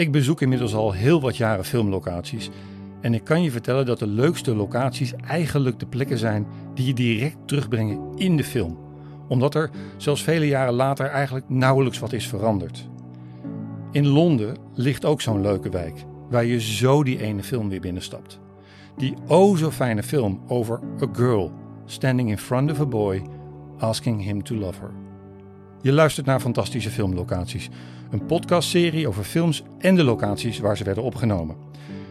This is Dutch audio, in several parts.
Ik bezoek inmiddels al heel wat jaren filmlocaties. En ik kan je vertellen dat de leukste locaties eigenlijk de plekken zijn die je direct terugbrengen in de film. Omdat er, zelfs vele jaren later, eigenlijk nauwelijks wat is veranderd. In Londen ligt ook zo'n leuke wijk, waar je zo die ene film weer binnenstapt. Die o zo fijne film over a girl standing in front of a boy asking him to love her. Je luistert naar Fantastische Filmlocaties, een podcastserie over films en de locaties waar ze werden opgenomen.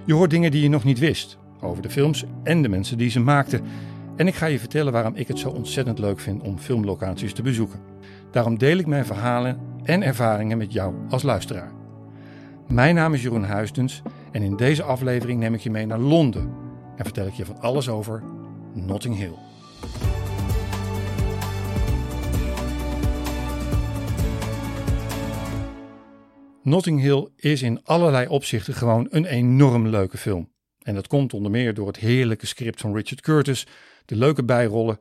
Je hoort dingen die je nog niet wist over de films en de mensen die ze maakten. En ik ga je vertellen waarom ik het zo ontzettend leuk vind om filmlocaties te bezoeken. Daarom deel ik mijn verhalen en ervaringen met jou als luisteraar. Mijn naam is Jeroen Huisdens en in deze aflevering neem ik je mee naar Londen en vertel ik je van alles over Notting Hill. Notting Hill is in allerlei opzichten gewoon een enorm leuke film. En dat komt onder meer door het heerlijke script van Richard Curtis, de leuke bijrollen,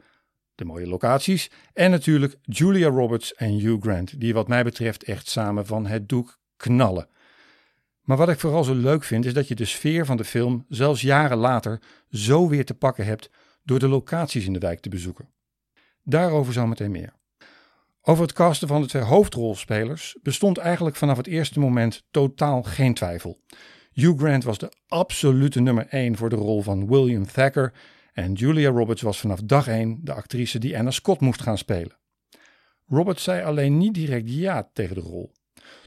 de mooie locaties en natuurlijk Julia Roberts en Hugh Grant, die wat mij betreft echt samen van het doek knallen. Maar wat ik vooral zo leuk vind is dat je de sfeer van de film zelfs jaren later zo weer te pakken hebt door de locaties in de wijk te bezoeken. Daarover zometeen meer. Over het casten van de twee hoofdrolspelers bestond eigenlijk vanaf het eerste moment totaal geen twijfel. Hugh Grant was de absolute nummer 1 voor de rol van William Thacker en Julia Roberts was vanaf dag 1 de actrice die Anna Scott moest gaan spelen. Roberts zei alleen niet direct ja tegen de rol.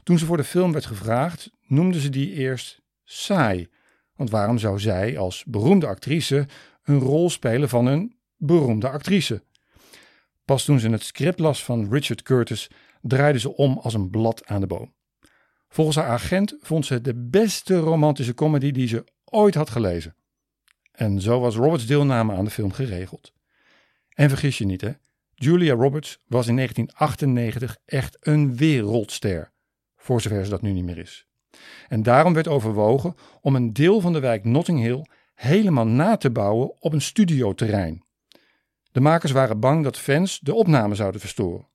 Toen ze voor de film werd gevraagd, noemde ze die eerst saai. Want waarom zou zij als beroemde actrice een rol spelen van een beroemde actrice? Pas toen ze het script las van Richard Curtis, draaide ze om als een blad aan de boom. Volgens haar agent vond ze het de beste romantische comedy die ze ooit had gelezen. En zo was Roberts deelname aan de film geregeld. En vergis je niet, hè? Julia Roberts was in 1998 echt een wereldster, voor zover ze dat nu niet meer is. En daarom werd overwogen om een deel van de wijk Notting Hill helemaal na te bouwen op een studioterrein. De makers waren bang dat fans de opname zouden verstoren.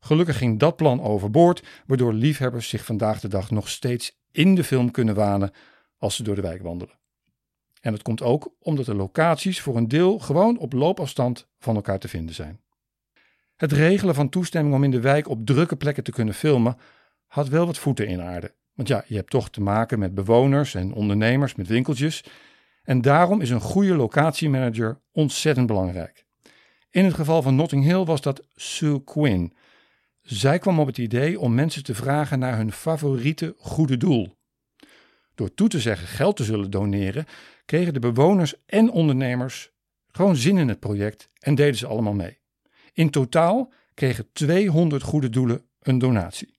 Gelukkig ging dat plan overboord, waardoor liefhebbers zich vandaag de dag nog steeds in de film kunnen wanen als ze door de wijk wandelen. En dat komt ook omdat de locaties voor een deel gewoon op loopafstand van elkaar te vinden zijn. Het regelen van toestemming om in de wijk op drukke plekken te kunnen filmen had wel wat voeten in aarde. Want ja, je hebt toch te maken met bewoners en ondernemers met winkeltjes. En daarom is een goede locatiemanager ontzettend belangrijk. In het geval van Notting Hill was dat Sue Quinn. Zij kwam op het idee om mensen te vragen naar hun favoriete goede doel. Door toe te zeggen geld te zullen doneren, kregen de bewoners en ondernemers gewoon zin in het project en deden ze allemaal mee. In totaal kregen 200 goede doelen een donatie.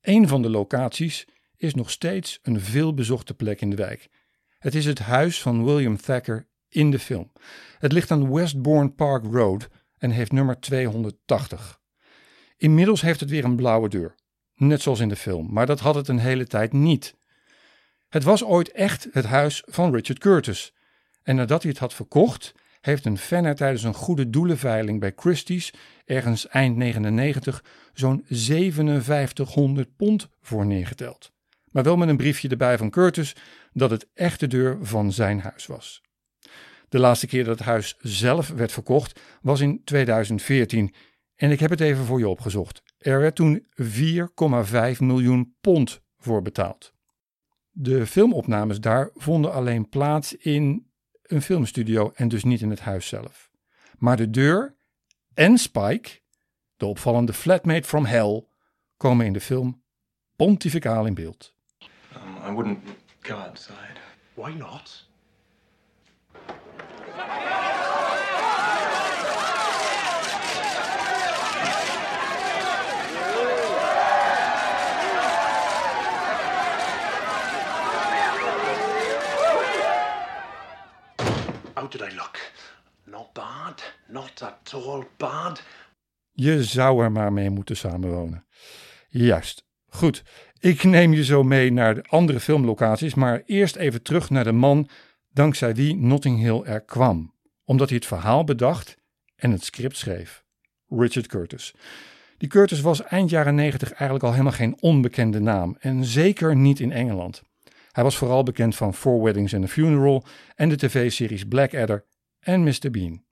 Een van de locaties is nog steeds een veelbezochte plek in de wijk. Het is het huis van William Thacker in de film. Het ligt aan Westbourne Park Road en heeft nummer 280. Inmiddels heeft het weer een blauwe deur, net zoals in de film, maar dat had het een hele tijd niet. Het was ooit echt het huis van Richard Curtis. En nadat hij het had verkocht, heeft een fan er tijdens een goede doelenveiling bij Christie's ergens eind 99 zo'n 5700 pond voor neergeteld. Maar wel met een briefje erbij van Curtis dat het echt de deur van zijn huis was. De laatste keer dat het huis zelf werd verkocht was in 2014 en ik heb het even voor je opgezocht. Er werd toen 4,5 miljoen pond voor betaald. De filmopnames daar vonden alleen plaats in een filmstudio en dus niet in het huis zelf. Maar de deur en Spike, de opvallende flatmate from hell, komen in de film pontificaal in beeld. Um, I wouldn't go outside. Why not? Did I look? Not bad. Not at all bad. Je zou er maar mee moeten samenwonen. Juist. Goed. Ik neem je zo mee naar de andere filmlocaties, maar eerst even terug naar de man dankzij wie Notting Hill er kwam. Omdat hij het verhaal bedacht en het script schreef. Richard Curtis. Die Curtis was eind jaren 90 eigenlijk al helemaal geen onbekende naam en zeker niet in Engeland. Hij was vooral bekend van Four Weddings and a Funeral en de tv-series Blackadder en Mr. Bean.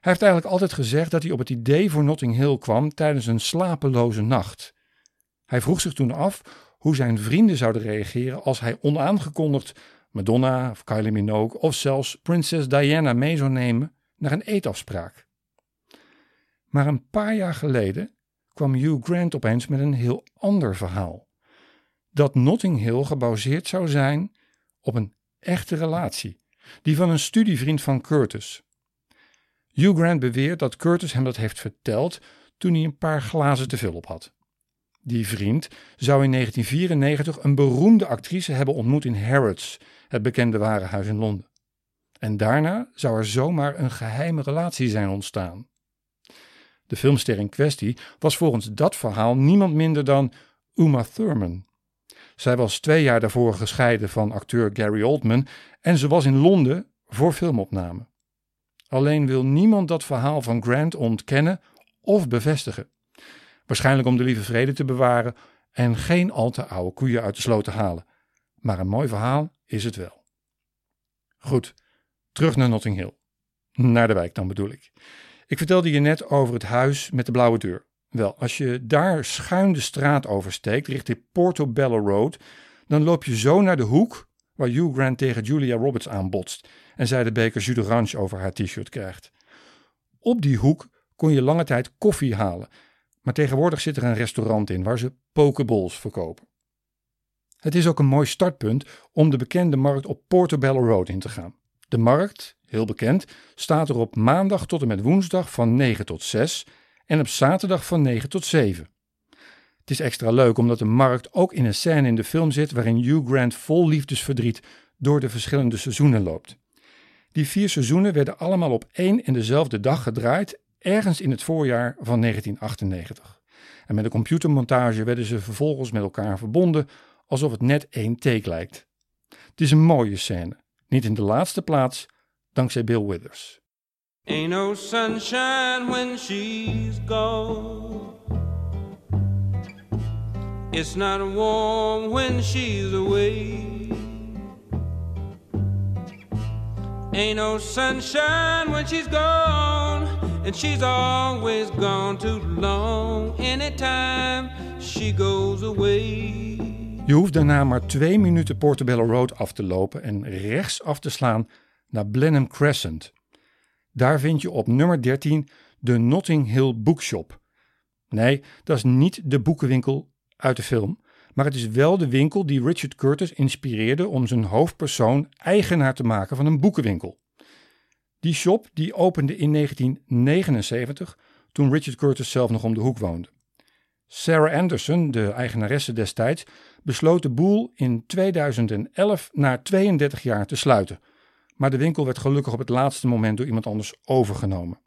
Hij heeft eigenlijk altijd gezegd dat hij op het idee voor Notting Hill kwam tijdens een slapeloze nacht. Hij vroeg zich toen af hoe zijn vrienden zouden reageren als hij onaangekondigd Madonna of Kylie Minogue of zelfs prinses Diana mee zou nemen naar een eetafspraak. Maar een paar jaar geleden kwam Hugh Grant opeens met een heel ander verhaal. Dat Notting Hill gebaseerd zou zijn op een echte relatie, die van een studievriend van Curtis. Hugh Grant beweert dat Curtis hem dat heeft verteld toen hij een paar glazen te veel op had. Die vriend zou in 1994 een beroemde actrice hebben ontmoet in Harrods, het bekende warenhuis in Londen. En daarna zou er zomaar een geheime relatie zijn ontstaan. De filmster in kwestie was volgens dat verhaal niemand minder dan Uma Thurman. Zij was twee jaar daarvoor gescheiden van acteur Gary Oldman en ze was in Londen voor filmopname. Alleen wil niemand dat verhaal van Grant ontkennen of bevestigen. Waarschijnlijk om de lieve vrede te bewaren en geen al te oude koeien uit de sloot te halen. Maar een mooi verhaal is het wel. Goed, terug naar Notting Hill. Naar de wijk dan bedoel ik. Ik vertelde je net over het huis met de blauwe deur. Wel, als je daar schuin de straat oversteekt richting Portobello Road, dan loop je zo naar de hoek waar Hugh Grant tegen Julia Roberts aanbotst en zij de beker jus d'orange over haar t-shirt krijgt. Op die hoek kon je lange tijd koffie halen, maar tegenwoordig zit er een restaurant in waar ze pokeballs verkopen. Het is ook een mooi startpunt om de bekende markt op Portobello Road in te gaan. De markt, heel bekend, staat er op maandag tot en met woensdag van 9 tot 6 en op zaterdag van 9 tot 7. Het is extra leuk omdat de markt ook in een scène in de film zit waarin Hugh Grant vol liefdesverdriet door de verschillende seizoenen loopt. Die vier seizoenen werden allemaal op één en dezelfde dag gedraaid, ergens in het voorjaar van 1998. En met een computermontage werden ze vervolgens met elkaar verbonden alsof het net één take lijkt. Het is een mooie scène, niet in de laatste plaats dankzij Bill Withers. Ain't no sunshine when she's gone. It's not warm when she's away. Ain't no sunshine when she's gone. And she's always gone too long. Anytime she goes away. Je hoeft daarna maar twee minuten Portobello Road af te lopen en rechts af te slaan naar Blenheim Crescent. Daar vind je op nummer 13 de Notting Hill Bookshop. Nee, dat is niet de boekenwinkel uit de film, maar het is wel de winkel die Richard Curtis inspireerde om zijn hoofdpersoon eigenaar te maken van een boekenwinkel. Die shop die opende in 1979, toen Richard Curtis zelf nog om de hoek woonde. Sarah Anderson, de eigenaresse destijds, besloot de boel in 2011 na 32 jaar te sluiten. Maar de winkel werd gelukkig op het laatste moment door iemand anders overgenomen.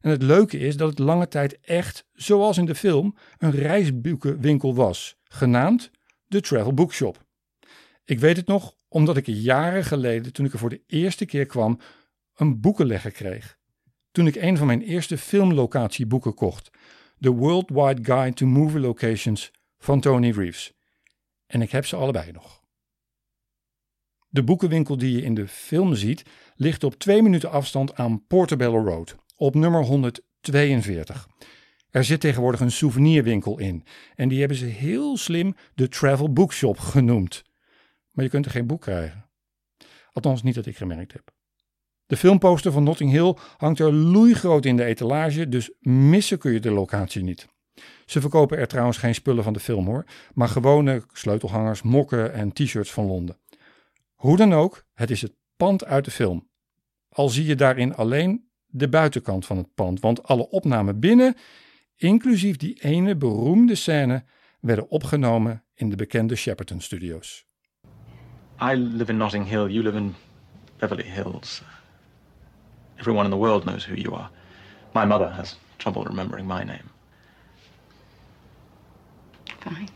En het leuke is dat het lange tijd echt, zoals in de film, een reisboekenwinkel was, genaamd de Travel Bookshop. Ik weet het nog omdat ik jaren geleden, toen ik er voor de eerste keer kwam, een boekenlegger kreeg. Toen ik een van mijn eerste filmlocatieboeken kocht, The Worldwide Guide to Movie Locations van Tony Reeves. En ik heb ze allebei nog. De boekenwinkel die je in de film ziet, ligt op twee minuten afstand aan Portobello Road, op nummer 142. Er zit tegenwoordig een souvenirwinkel in en die hebben ze heel slim de Travel Bookshop genoemd. Maar je kunt er geen boek krijgen. Althans niet dat ik gemerkt heb. De filmposter van Notting Hill hangt er loeigroot in de etalage, dus missen kun je de locatie niet. Ze verkopen er trouwens geen spullen van de film hoor, maar gewone sleutelhangers, mokken en t-shirts van Londen. Hoe dan ook, het is het pand uit de film. Al zie je daarin alleen de buitenkant van het pand, want alle opnamen binnen, inclusief die ene beroemde scène, werden opgenomen in de bekende Shepperton Studios. I live in Notting Hill. You live in Beverly Hills. Everyone in the world knows who you are. My mother has trouble remembering my name. Fine.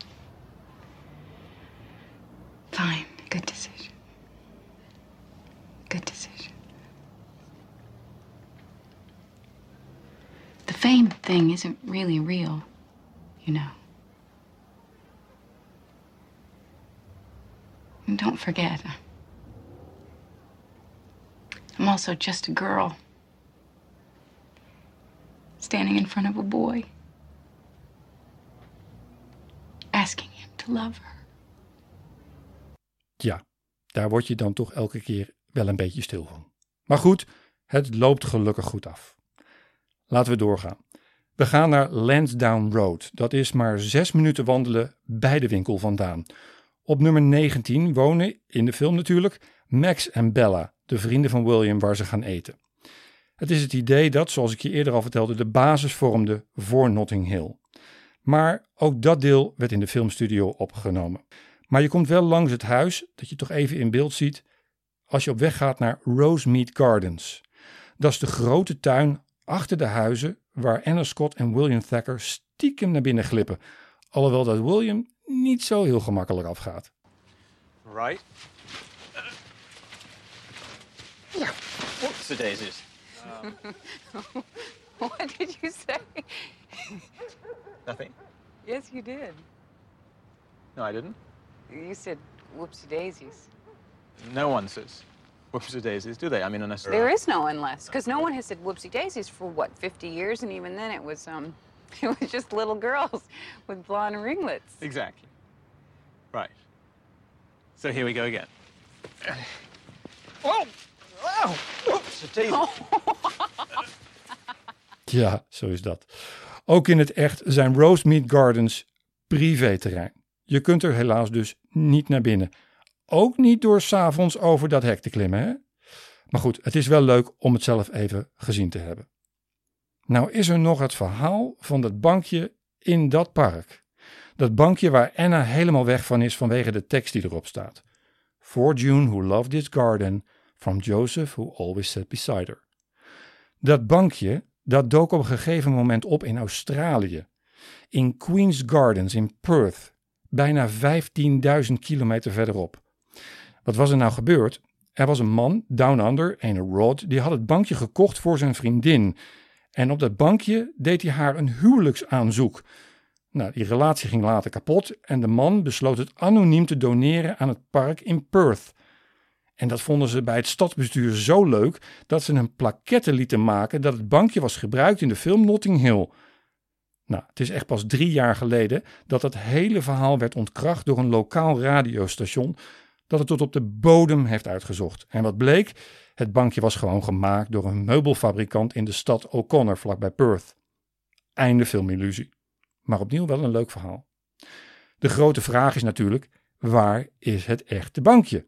Fine. Good decision. Good decision. The fame thing isn't really real, you know. And don't forget, I'm also just a girl standing in front of a boy, asking him to love her. Ja, daar word je dan toch elke keer wel een beetje stil van. Maar goed, het loopt gelukkig goed af. Laten we doorgaan. We gaan naar Lansdowne Road. Dat is maar zes minuten wandelen bij de winkel vandaan. Op nummer 19 wonen, in de film natuurlijk, Max en Bella, de vrienden van William waar ze gaan eten. Het is het idee dat, zoals ik je eerder al vertelde, de basis vormde voor Notting Hill. Maar ook dat deel werd in de filmstudio opgenomen. Maar je komt wel langs het huis, dat je toch even in beeld ziet, als je op weg gaat naar Rosemead Gardens. Dat is de grote tuin achter de huizen waar Anna Scott en William Thacker stiekem naar binnen glippen. Alhoewel dat William niet zo heel gemakkelijk afgaat. Right. Yeah. Whoops the daisies. What did you say? Nothing. Yes, you did. No, I didn't. You said whoopsie daisies. No one says whoops the daisies, do they? I mean, unless There is no unless, because no one has said whoopsie daisies for what, 50 years, and even then it was um, it was just little girls with blonde ringlets. Exactly. Right. So here we go again. Whoa! Wow! Whoops the daisies. Ja, zo is dat. Ook in het echt zijn Rosemead Gardens privéterrein. Je kunt er helaas dus niet naar binnen. Ook niet door s'avonds over dat hek te klimmen, hè? Maar goed, het is wel leuk om het zelf even gezien te hebben. Nou is er nog het verhaal van dat bankje in dat park. Dat bankje waar Anna helemaal weg van is vanwege de tekst die erop staat. For June who loved this garden, from Joseph who always sat beside her. Dat bankje, dat dook op een gegeven moment op in Australië. In Queen's Gardens in Perth, bijna 15.000 kilometer verderop. Wat was er nou gebeurd? Er was een man, down under, een Rod, die had het bankje gekocht voor zijn vriendin. En op dat bankje deed hij haar een huwelijksaanzoek. Nou, die relatie ging later kapot en de man besloot het anoniem te doneren aan het park in Perth. En dat vonden ze bij het stadsbestuur zo leuk dat ze een plaquette lieten maken dat het bankje was gebruikt in de film Notting Hill. Nou, het is echt pas drie jaar geleden dat het hele verhaal werd ontkracht door een lokaal radiostation dat het tot op de bodem heeft uitgezocht. En wat bleek? Het bankje was gewoon gemaakt door een meubelfabrikant in de stad O'Connor vlakbij Perth. Einde filmillusie. Maar opnieuw wel een leuk verhaal. De grote vraag is natuurlijk, waar is het echte bankje?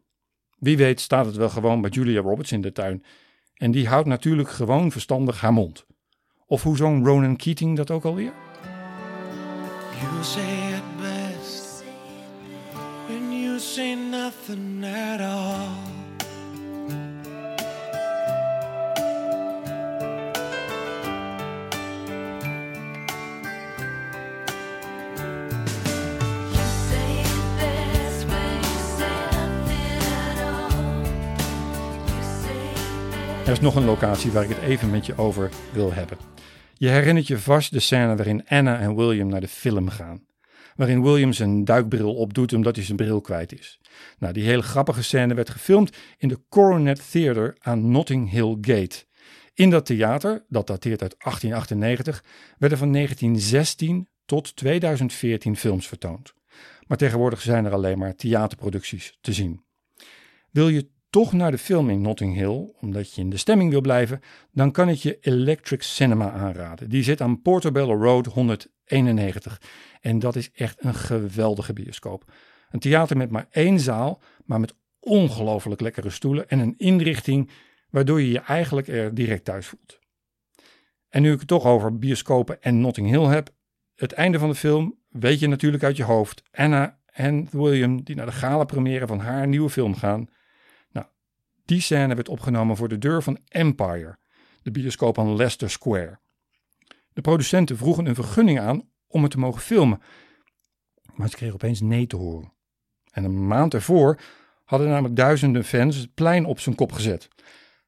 Wie weet staat het wel gewoon bij Julia Roberts in de tuin. En die houdt natuurlijk gewoon verstandig haar mond. Of hoe zong Ronan Keating dat ook alweer? You say it nothing at all. Er is nog een locatie waar ik het even met je over wil hebben. Je herinnert je vast de scène waarin Anna en William naar de film gaan. Waarin William zijn duikbril opdoet omdat hij zijn bril kwijt is. Nou, die hele grappige scène werd gefilmd in de Coronet Theatre aan Notting Hill Gate. In dat theater, dat dateert uit 1898, werden van 1916 tot 2014 films vertoond. Maar tegenwoordig zijn er alleen maar theaterproducties te zien. Wil je toch naar de film in Notting Hill, omdat je in de stemming wil blijven, dan kan ik je Electric Cinema aanraden. Die zit aan Portobello Road 191. En dat is echt een geweldige bioscoop. Een theater met maar één zaal, maar met ongelooflijk lekkere stoelen en een inrichting waardoor je je eigenlijk er direct thuis voelt. En nu ik het toch over bioscopen en Notting Hill heb, het einde van de film weet je natuurlijk uit je hoofd. Anna en William die naar de gala première van haar nieuwe film gaan. Die scène werd opgenomen voor de deur van Empire, de bioscoop aan Leicester Square. De producenten vroegen een vergunning aan om het te mogen filmen, maar ze kregen opeens nee te horen. En een maand ervoor hadden namelijk duizenden fans het plein op zijn kop gezet.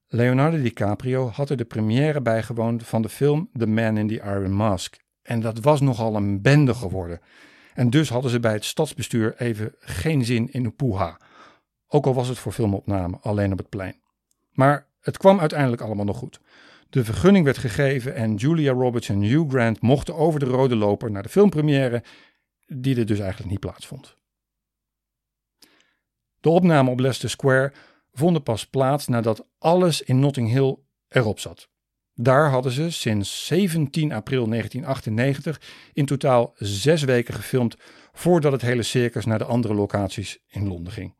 Leonardo DiCaprio had er de première bijgewoond van de film The Man in the Iron Mask. En dat was nogal een bende geworden. En dus hadden ze bij het stadsbestuur even geen zin in een poeha. Ook al was het voor filmopname alleen op het plein. Maar het kwam uiteindelijk allemaal nog goed. De vergunning werd gegeven en Julia Roberts en Hugh Grant mochten over de rode loper naar de filmpremière, die er dus eigenlijk niet plaatsvond. De opname op Leicester Square vonden pas plaats nadat alles in Notting Hill erop zat. Daar hadden ze sinds 17 april 1998 in totaal zes weken gefilmd voordat het hele circus naar de andere locaties in Londen ging.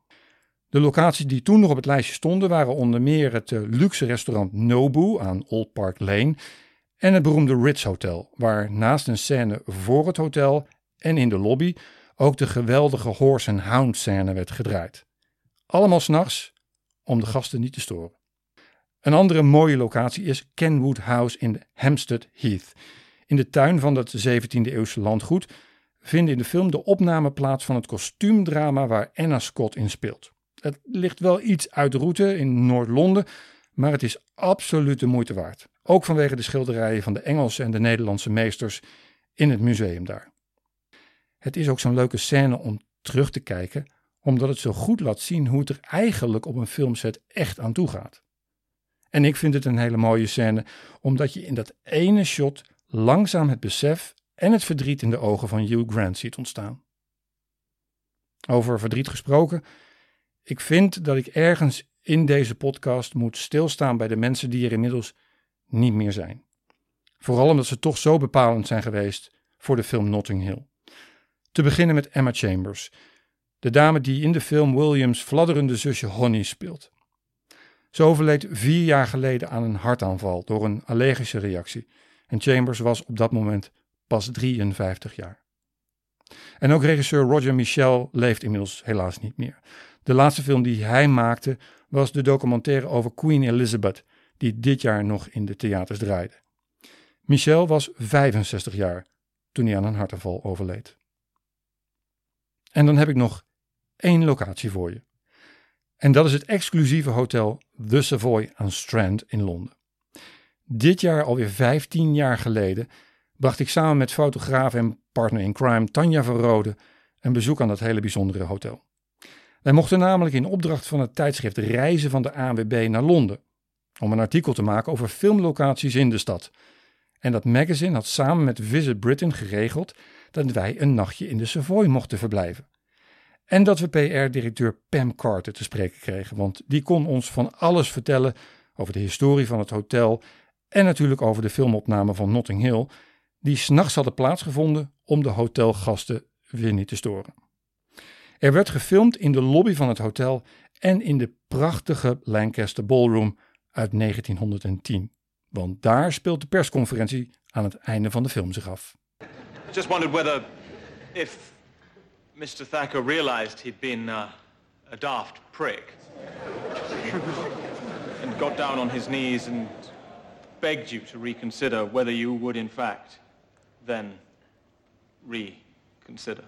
De locaties die toen nog op het lijstje stonden waren onder meer het eh, luxe restaurant Nobu aan Old Park Lane en het beroemde Ritz Hotel, waar naast een scène voor het hotel en in de lobby ook de geweldige Horse and Hound scène werd gedraaid. Allemaal s'nachts om de gasten niet te storen. Een andere mooie locatie is Kenwood House in Hampstead Heath. In de tuin van dat 17e eeuwse landgoed vinden in de film de opname plaats van het kostuumdrama waar Anna Scott in speelt. Het ligt wel iets uit de route in Noord-Londen, maar het is absoluut de moeite waard. Ook vanwege de schilderijen van de Engelse en de Nederlandse meesters in het museum daar. Het is ook zo'n leuke scène om terug te kijken, omdat het zo goed laat zien hoe het er eigenlijk op een filmset echt aan toe gaat. En ik vind het een hele mooie scène, omdat je in dat ene shot langzaam het besef en het verdriet in de ogen van Hugh Grant ziet ontstaan. Over verdriet gesproken, ik vind dat ik ergens in deze podcast moet stilstaan bij de mensen die er inmiddels niet meer zijn. Vooral omdat ze toch zo bepalend zijn geweest voor de film Notting Hill. Te beginnen met Emma Chambers, de dame die in de film Williams fladderende zusje Honey speelt. Ze overleed vier jaar geleden aan een hartaanval door een allergische reactie. En Chambers was op dat moment pas 53 jaar. En ook regisseur Roger Michel leeft inmiddels helaas niet meer. De laatste film die hij maakte was de documentaire over Queen Elizabeth, die dit jaar nog in de theaters draaide. Michel was 65 jaar toen hij aan een hartaanval overleed. En dan heb ik nog één locatie voor je. En dat is het exclusieve hotel The Savoy aan Strand in Londen. Dit jaar, alweer 15 jaar geleden, bracht ik samen met fotograaf en partner in crime Tanja van Rode een bezoek aan dat hele bijzondere hotel. Wij mochten namelijk in opdracht van het tijdschrift Reizen van de ANWB naar Londen om een artikel te maken over filmlocaties in de stad. En dat magazine had samen met Visit Britain geregeld dat wij een nachtje in de Savoy mochten verblijven. En dat we PR-directeur Pam Carter te spreken kregen, want die kon ons van alles vertellen over de historie van het hotel en natuurlijk over de filmopname van Notting Hill, die s'nachts hadden plaatsgevonden om de hotelgasten weer niet te storen. Er werd gefilmd in de lobby van het hotel en in de prachtige Lancaster Ballroom uit 1910, want daar speelt de persconferentie aan het einde van de film zich af. Just wondered whether, if Mr. Thacker realized he'd been uh, a daft prick and got down on his knees and begged you to reconsider whether you would, in fact, then reconsider.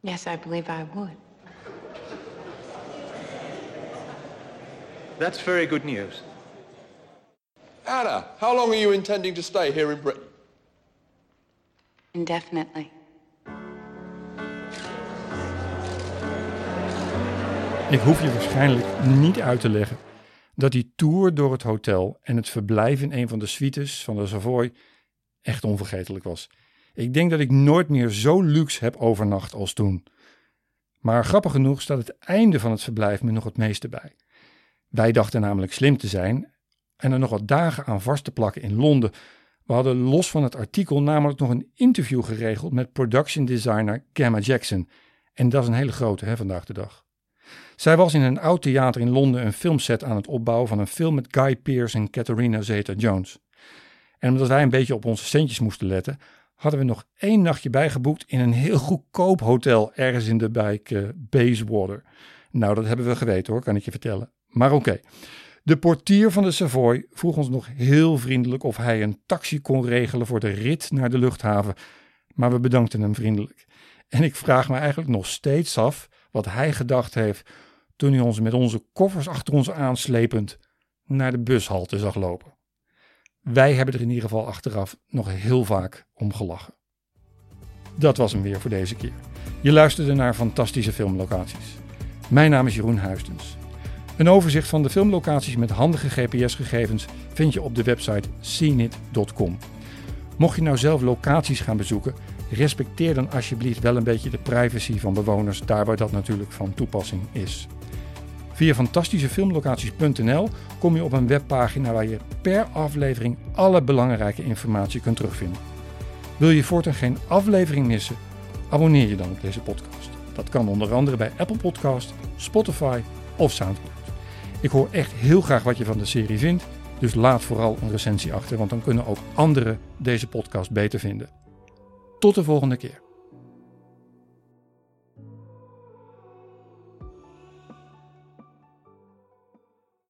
Yes, I believe I would. That's very good news. Anna, how long are you intending to stay here in Britain? Indefinitely. Ik hoef je waarschijnlijk niet uit te leggen dat die tour door het hotel en het verblijf in een van de suites van de Savoy echt onvergetelijk was. Ik denk dat ik nooit meer zo luxe heb overnacht als toen. Maar grappig genoeg staat het einde van het verblijf me nog het meeste bij. Wij dachten namelijk slim te zijn en er nog wat dagen aan vast te plakken in Londen. We hadden los van het artikel namelijk nog een interview geregeld met production designer Gemma Jackson. En dat is een hele grote hè, vandaag de dag. Zij was in een oud theater in Londen een filmset aan het opbouwen van een film met Guy Pearce en Catharina Zeta-Jones. En omdat wij een beetje op onze centjes moesten letten, hadden we nog één nachtje bijgeboekt in een heel goedkoop hotel ergens in de wijk uh, Bayswater. Nou, dat hebben we geweten hoor, kan ik je vertellen. Maar oké. De portier van de Savoy vroeg ons nog heel vriendelijk of hij een taxi kon regelen voor de rit naar de luchthaven. Maar we bedankten hem vriendelijk. En ik vraag me eigenlijk nog steeds af wat hij gedacht heeft toen hij ons met onze koffers achter ons aanslepend naar de bushalte zag lopen. Wij hebben er in ieder geval achteraf nog heel vaak om gelachen. Dat was hem weer voor deze keer. Je luisterde naar fantastische filmlocaties. Mijn naam is Jeroen Huistens. Een overzicht van de filmlocaties met handige GPS-gegevens vind je op de website seenit.com. Mocht je nou zelf locaties gaan bezoeken, respecteer dan alsjeblieft wel een beetje de privacy van bewoners, daar waar dat natuurlijk van toepassing is. Via fantastischefilmlocaties.nl kom je op een webpagina waar je per aflevering alle belangrijke informatie kunt terugvinden. Wil je voortaan geen aflevering missen? Abonneer je dan op deze podcast. Dat kan onder andere bij Apple Podcast, Spotify of SoundCloud. Ik hoor echt heel graag wat je van de serie vindt, dus laat vooral een recensie achter, want dan kunnen ook anderen deze podcast beter vinden. Tot de volgende keer.